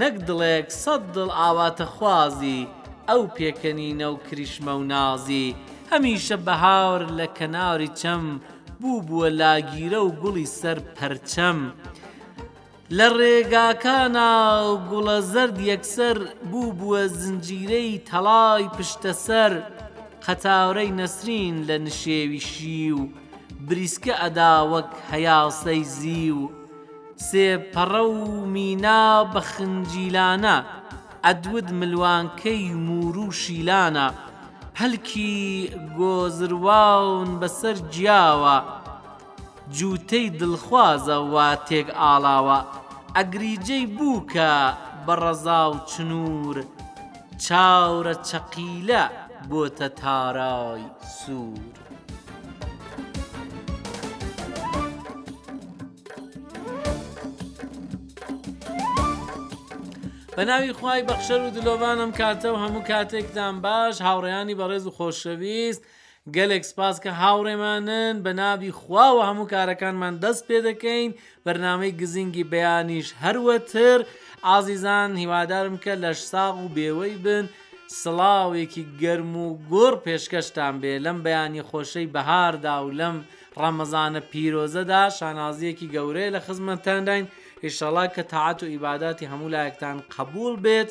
نەک دڵێک سەد دڵ ئاواتەخوازی، ئەو پێکەنینە و کریشمە و نازی، هەمیشە بەهار لە کەناری چەم، بووبووە لاگیرە و گوڵی سەر پەرچەم. لە ڕێگاکانا گوڵە زەرد یەکسەر، بووبووە زنجیرەی تەڵای پشتەسەر، قەتارەی نەسرین لە نشێوی شیو، بریسکە ئەدا وەک هەیاسەی زیو. سێ پەڕە و مینا بە خنجیلانە، ئەدود ملوانکەی موور و شیلانە، هەلکی گۆزرواون بە سەر گیاوە، جووتەی دلخوازە وا تێک ئاڵاوە، ئەگریجەی بووکە بە ڕەزا و چنوور، چاورە چەقیلە بۆتە تارای سوور. بە ناوی خوای بەخشەر و دلۆڤانم کاتە و هەموو کاتێکتان باش هاوڕێیانی بەڕێز و خۆشەویست گەلێک سپاس کە هاوڕێمانن بە ناوی خواوە هەموو کارەکانمان دەست پێ دەکەین بەرنامەی گزینگی بەیانیش هەروەتر ئازیزان هیوادارم کە لەش ساغ و بێوەی بن سڵاوێکی گەرم و گوڕ پێشکەشتان بێ لەم بەیانی خۆشەی بەهاردا و لەم ڕەمەزانە پیرۆزەدا شانازیەکی گەورەیە لە خزمەتتانداین ئیشەڵا کە تاعەت و ئیباداتی هەموو لایەکتان قەبووڵ بێت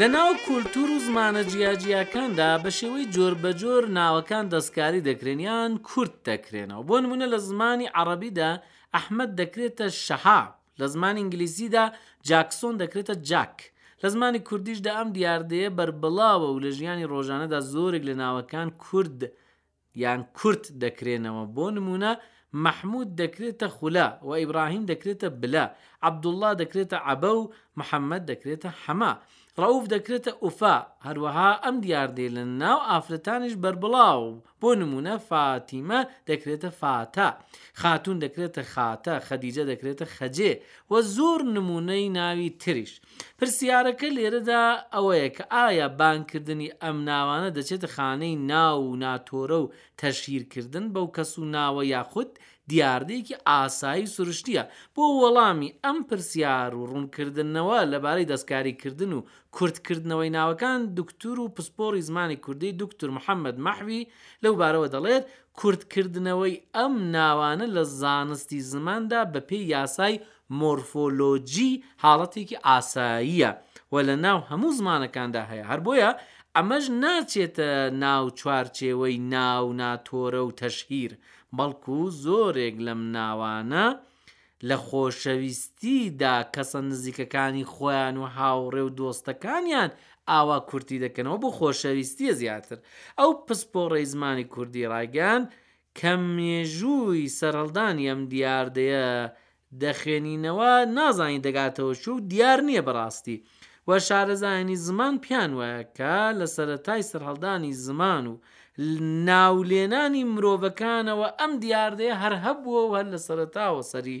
لە ناو کولتوور و زمانە جیاجیاکاندا بە شێوەی جۆربەجۆر ناوەکان دەستکاری دەکرێن یان کورت دەکرێنەوە بۆ نموونە لە زمانی عەڕەبیدا ئەحمەد دەکرێتە شەهاب لە زمانی ئینگلیزیدا جاکسۆن دەکرێتە جاک لە زمانی کوردیشدا ئەم دیاردەیە بەربڵاوە و لە ژیانی ڕۆژانەدا زۆرێک لە ناوەکان کورت یان کورت دەکرێنەوە، بۆ نموونە، مەحموود دەکرێتە خولە و ئیبراهیم دەکرێتە بلە، عەبدوڵڵا دەکرێتە عەبە و محەممەد دەکرێتە حەمە. ڕەئووف دەکرێتە ئوفە. هەروەها ئەم دیاردەیە لە ناو ئافرەتانیش بەربڵاوە، بۆ نموونە، فاتیمە دەکرێتە فاتە، خاتوون دەکرێتە خاتە، خەدیجە دەکرێتە خەجێ و زۆر نموونەی ناوی تریش. پرسیارەکە لێرەدا ئەوەیە کە ئایا بانگکردنی ئەم ناوانە دەچێتە خانەی ناو و ناتۆرە و تەشهیرکردن بەو کەس و ناوە یاخود دیاردەیەکی ئاسایی و سروشتییە؟ بۆ وەڵامی ئەم پرسیار و ڕوونکردنەوە لەبارەی دەستکاریکردن و کورتکردنەوەی ناوەکان دوکتور و پسپۆڕی زمانی کوردی دوکتور محەمەد مەحوی لەو بارەوە دەڵێت کورتکردنەوەی ئەم ناوانە لە زانستی زماندا بەپێی یاسای مۆرفۆلۆجی حاڵەتێکی ئاساییە و لە ناو هەموو زمانەکاندا هەیە، هەر بۆیە ئەمەش ناچێتە ناو چوارچێوەی ناو ناتۆرە و تەشهیر، بەڵکو زۆرێک لەم ناوانە لە خۆشەویستیدا کەسە نزیکەکانی خۆیان و هاوڕێ و دۆستەکانیان ئاوا کورتی دەکەنەوە بۆ خۆشەویستییە زیاتر ئەو پسپۆڕەی زمانی کوردی ڕایگەیاند کە مێژووی سەرهەڵدانی ئەم دیاردەیە دەخوێنینەوە نازانی دەگاتەوە کوێ و دیار نییە بەڕاستی و شارەزایانی زمان پێیان وایە کە لە سەرەتای سەرهەڵدانی زمان و ناولێنانی مرۆڤەکانەوە ئەم دیاردەیە هەر هەبووە و هەر لە سەرەتاوە سەری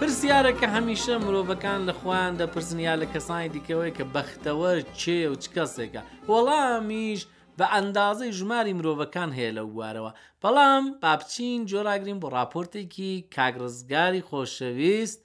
پرسیارێک کە هەمیشە مرۆڤەکان لە خۆیان دەپرسن یا لە کەسانی دیکەوەی کە بەختەوەر چێ و چ کەسێکە وەڵامیش بە ئەندازەی ژماری مرۆڤەکان هەیە لەو بوارەوە بەڵام با بچین جۆراگرین بۆ ڕاپۆرتێکی کاک ڕزگاری خۆشەویست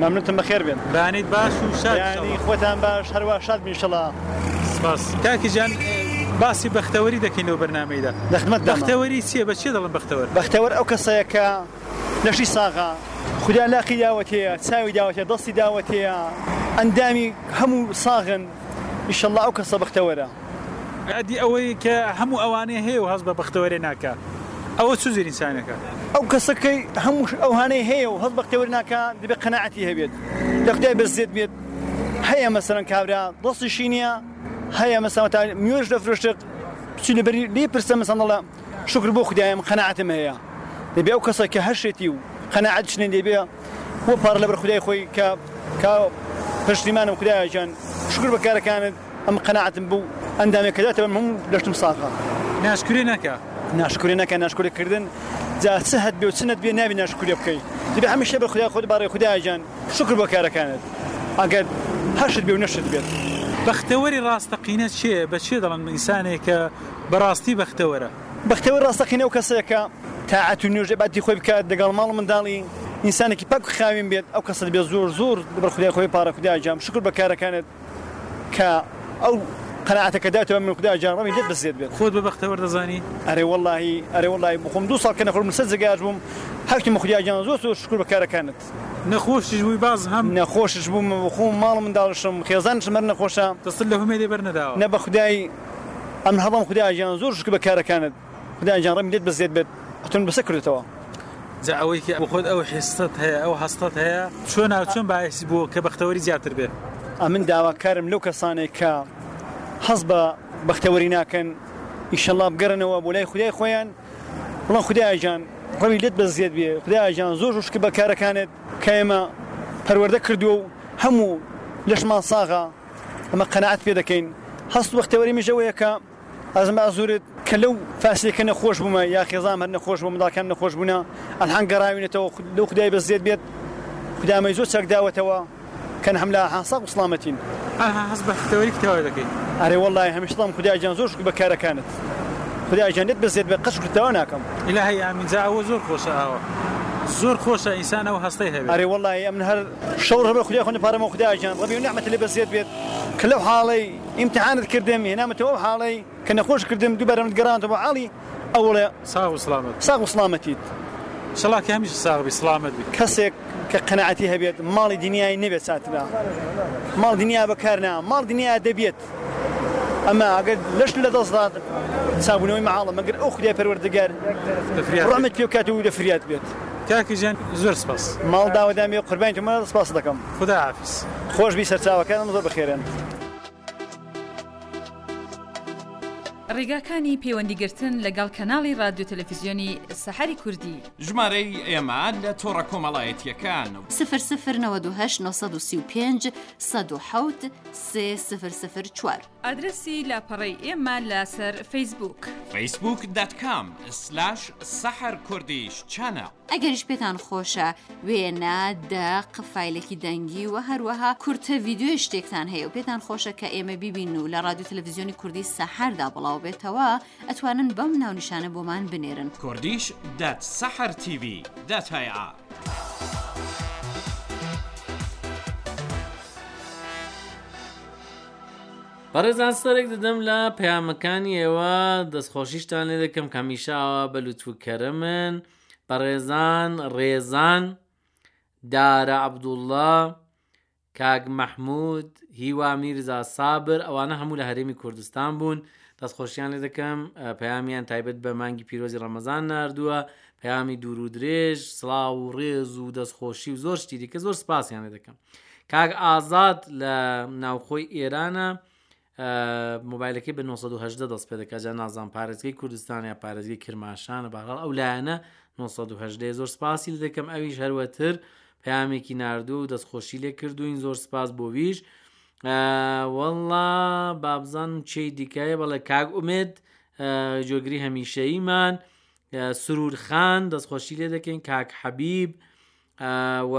مەمنونتم بەخێر بێن. بەیانیت باش و شاد ئیشەڵا. بەیانی خۆتان باش هەروا شاد بن ئیشەڵا. سپاس کاکی جان باسی بەختەوەری دەکەی لەو بەرنامەیدا بەختەوەری چیە بە چیە دەڵێن بەختەوەر؟ بەختەوەر ئەو کەسەیە کە لەشی ساغە خودا لاقی داوەتێیە چاوی داوەتێ دەستی داوەتێیە ئەندامی هەموو ساغن ئیشەڵا ئەو کەسە بەختەوەرە. ئەدی ئەوەی کە هەموو ئەوانەی هەیە و هەست بە بەختەوەرێ ناکا ئەوە چ جۆری ئینسانێکە؟ ئەو کەسە کەی هەموو ئەوهانەی هەیە و هەست بەختەوەری ناکا دەبێ قەناعەتی هەبێت لە خودای بەس زێد بێت هەیە مەسەلەن کابرا دەستیشی نییە هەیە مەسەن وەتا میوێش دەفرۆشێت چی لەبەری لێی پرسە مەسەن دەڵێ شوکر بۆ خودایە من قەناعەتم هەیە دەبێ ئەو کەسە کە هەشێتی و قەناعەتش نێ دەبێ بۆ پار لەبەر خودای خۆی کە کە پەشتیمانم خودایە گیان شوکر بە کارەکانت ئەم قەناعەتم بو ئەندامێ کە داتەبەم هەمو لەشتم ساغە. ناشکرێ نەکە. ناشکرێ نەکە ناشکرێ کردن جا چ هەتبێ و چ نەتبێ نابێ ناشکرێ بکەی دەبێ هەمیشە بە خودا خۆت باڕێ خودایە گیان شوکر بۆ کارەکانت ئەگەر هەشت بێ و نەشت بێت. بەختەوەری ڕاستەقینە کێیە؟ بە کێ دەڵێن ئینسانێک کە بە ڕاستی بەختەوەرە؟ بەختەوەر ڕاستەقینە ئەو کەسەیە کە تاعەت و نوێژ و عیبادەتی خۆی بکات لەگەڵ ماڵ و منداڵی ئینسانێکی پاک و خاوێن بێت ئەو کەسە دەبێ زۆر زۆر لەبەر خودای خۆی بپاڕێ خودایە گیان شوکر بە کارەکانت کە ئەو قەناعەتە کە داتەوە من خودا جا ڕەوی لێت بەزێت بێت. خۆت بە بەختەوەر دەزانی؟ ئەرێ وەڵاهی ئەرێ وەڵاهی بخۆم دوو ساڵ کە نەخۆش بووم لەسەر جێگاش بووم هەشتم خودا گیان زۆر زۆر شوکور بە کارەکانت. نەخۆشیش بووی باز هەم. نەخۆشش بووم بەخۆم ماڵ و منداڵشم خێزانشم هەر نەخۆشە. دەستت لە هومێدێ بەر نەداوە. نە بە خودای ئەمن هەڵەم خودا گیان زۆر شوکر بە کارەکانت. خودایان گیان ڕەمی لێت بەزێت بێت ئەتون بەسە کردتەوە. جا ئەوەی کە بخۆت ئەو حستت هەیە ئەو هەستت هەیە چۆن ناو چۆن باعسی بووە کە بەختەوەری زیاتر بێ. ئەمن داواکارم لەو کەسانەی کە هەست بە بەختەوەری ناکەن ئیشەڵا بگەرنەوە بۆ لای خودای خۆیان بڵن خودایە جان ڕەوی لێت بە زیێت بێ خودایە جان زۆر زۆر شکر بە کارەکانت کە ئێمە پەروەردە کردووە و هەموو لەشمان ساغە ئەمە قەنەعەت پێ دەکەین هەست بەختەوەری مژەوەیە کە ئەزم ئازورت کە لەو فاسلەی کە نەخۆش بوومە یا خێزانم هەر نەخۆش بوو منداڵکانم نەخۆش بوونە ئەلحان گەڕاوینەتەوە لەو خودای بەزێت بێت خودامەی زۆر چاک داوەتەوە کەن هەم لە حاسا وسڵامەتین. ئەها هەست بە بەختەوەری کتێوە دەکەی. ئەرێ وەڵڵاهی هەمیشە دڵم خودای گیان زۆر شکر بە کارەکانت خودای گیان لێت بەزێت بێ قەت شکرت ئەوە ناکەم. ئیلاهی ئامین جا ئەوە زۆر خۆشە ئاوە زۆر خۆشە ئینسان ئەو هەستەی هەبێت. ئەرێ وەڵڵاهی ئەمن هەر شەو ڕۆژ بە خودای خۆم دەپاڕێمەوە خودای گیان ڕەبی ئەو نیعمەتە لێ بەزێت بێت کە لەو حاڵەی ئیمتیحانت کردم هێنامەتەوە ئەو حاڵەی کە نەخۆشت کردم دووبارە منت گەڕاندەوە بۆ حاڵی ئەوڵە. ساغ و سڵامەت بیت. ساغ و سڵامەتیت. ان شاء اللە کە هەمیشە ساغ بیت سڵامەت بیت. کەسێک کە قەناعەتی هەبێت ماڵی دنیای نەبێت چاترە ماڵ دنیا بەکار نا ماڵ دنیا دەبێت ئەمە گەر لەشت لە دەست دات چابونەوەی مەحاڵە مەگەر ئەو خودای پەروەردگار دەفریات ڕەحمت پێ بکات و دەفریات بێت. کاکە گیان زۆر سپاس. ماڵ داوە دامێ قوربانی تۆم سپاست دەکەم. خودا حافیز. خۆش بی سەرچاوەکانم زۆر بەخێرن. ڕیگاکانی پەیوەندی گرتن لە گەڵ کەناڵی ڕادیۆ تەلەفیزیۆنی سەحەری کوردی. ژمارەی ئێمە لە تۆڕە کۆمەڵایەتیەکان. 009935107004. ئادرەسی لاپەڕەی ئێمە لە سەر فەیسبووک. facebook.com/saharkurdischannel. ئەگەریش پێتان خۆشە وێنە، دەق، فایلێکی دەنگی و هەروەها کورتە ڤیددیوی شتێکتان هەیە و پێتان خۆشە کە ئێمە بیبین و لە ڕادیو تەلەڤزیۆنی کوردی سەحەردا بڵاوبێتەوە ئەتوانن بەم ناونیشانە بۆمان بنێرن. کوردیش دات سەحەر تیڤی دات هەیە. بەڕێزان سەرێک دەدەم لە پەیامەکانی ئێوە دەستخۆشیشتان لێ دەکەم کە هەمیشە ئاوا بە لوتف و کەرەمن بەڕێزان ڕێزان دارە عەبدوڵڵا کاک مەحموود هیوا میرزا سابر ئەوانە هەموو لە هەرێمی کوردستان بوون دەستخۆشیان لێ دەکەم پەیامیان تایبەت بە مانگی پیرۆزی ڕەمەزان نردووە پەیامی دوور و درێژ سڵاو و ڕێز و دەستخۆشی و زۆر شتی دیکە زۆر سپاسیان لێ دەکەم کاک ئازاد لە ناوخۆی ئێرانە مۆبایلەکەی بە 1970 دەست پێ دەکات جا نازان پارێزگەی کوردستان یا پارێزگەی کرماشانە بەڕڵ ئەو لایەنە 1970 زۆر سپاسی لە دەکەم ئەویش هەروەتر پامێکی نردوو و دەستخۆشی لێ کردوین زۆر سپاس بۆ ویش والله بابزان و چی دیکایە بەڵێ کاک ئومێد جۆگری هەمیشەییمان سرور خان دەستخۆشی لێ دەکەین کاک حەبیب و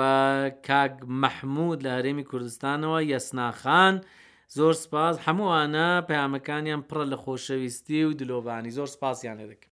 کاک مەحمود لە هەرێمی کوردستانەوە یەسناخان زۆر سپاس هەمووانە پەیامەکانیان پڕە لە خۆشەویستی و دلۆڤانی زۆر سپاسیان لێ دەکەم.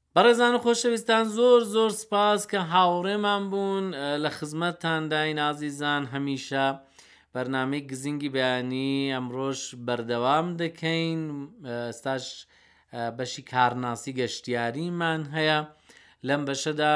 بەڕێزان و خۆشەویستان زۆر زۆر سپاس کە هاوڕێمان بوون لە خزمەتتانداین ئازیزان هەمیشە بەرنمەی گزینگی بەیانی ئەمڕۆش بەردەوام دەکەین ستاش بەشی کارناسی گەشتیاریمان هەیە لەم بەشەدا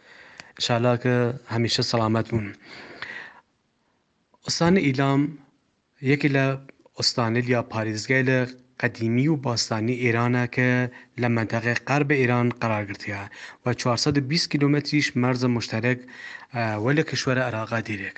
چالاکە هەمیشە سەڵامەت بوون. ئوستانی ئیلام یەکێ لە ئوستانێل یا پارێزگایلە قەدیمی و باستانی ئێرانە کە لە مەنتەقەی قەرب ئێران قەرار گرتیە و چوار سەد و بیست کیلۆمەتریش مەرزە مشتەرەک وەل کشوەرە عراقە دیرێک.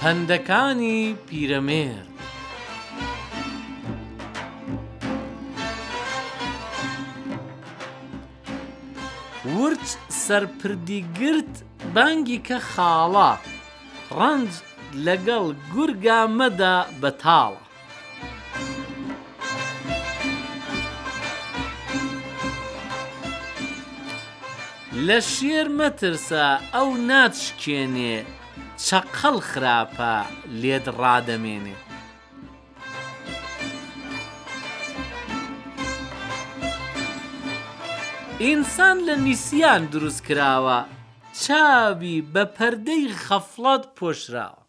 پەندەکانی پیرەمێرد ورچ سەرپردی گرت بانگی کە خاڵە، ڕەنج لەگەڵ گورگا مەدە بەتاڵە. لە شێر مەترسە ئەو ناتشکێنێ چەقەڵ خراپە لێت ڕادەمێنێ. ئینسان لە نیسیان دروست کراوە چاوی بە پەردەی غەفڵەت پۆشراوە.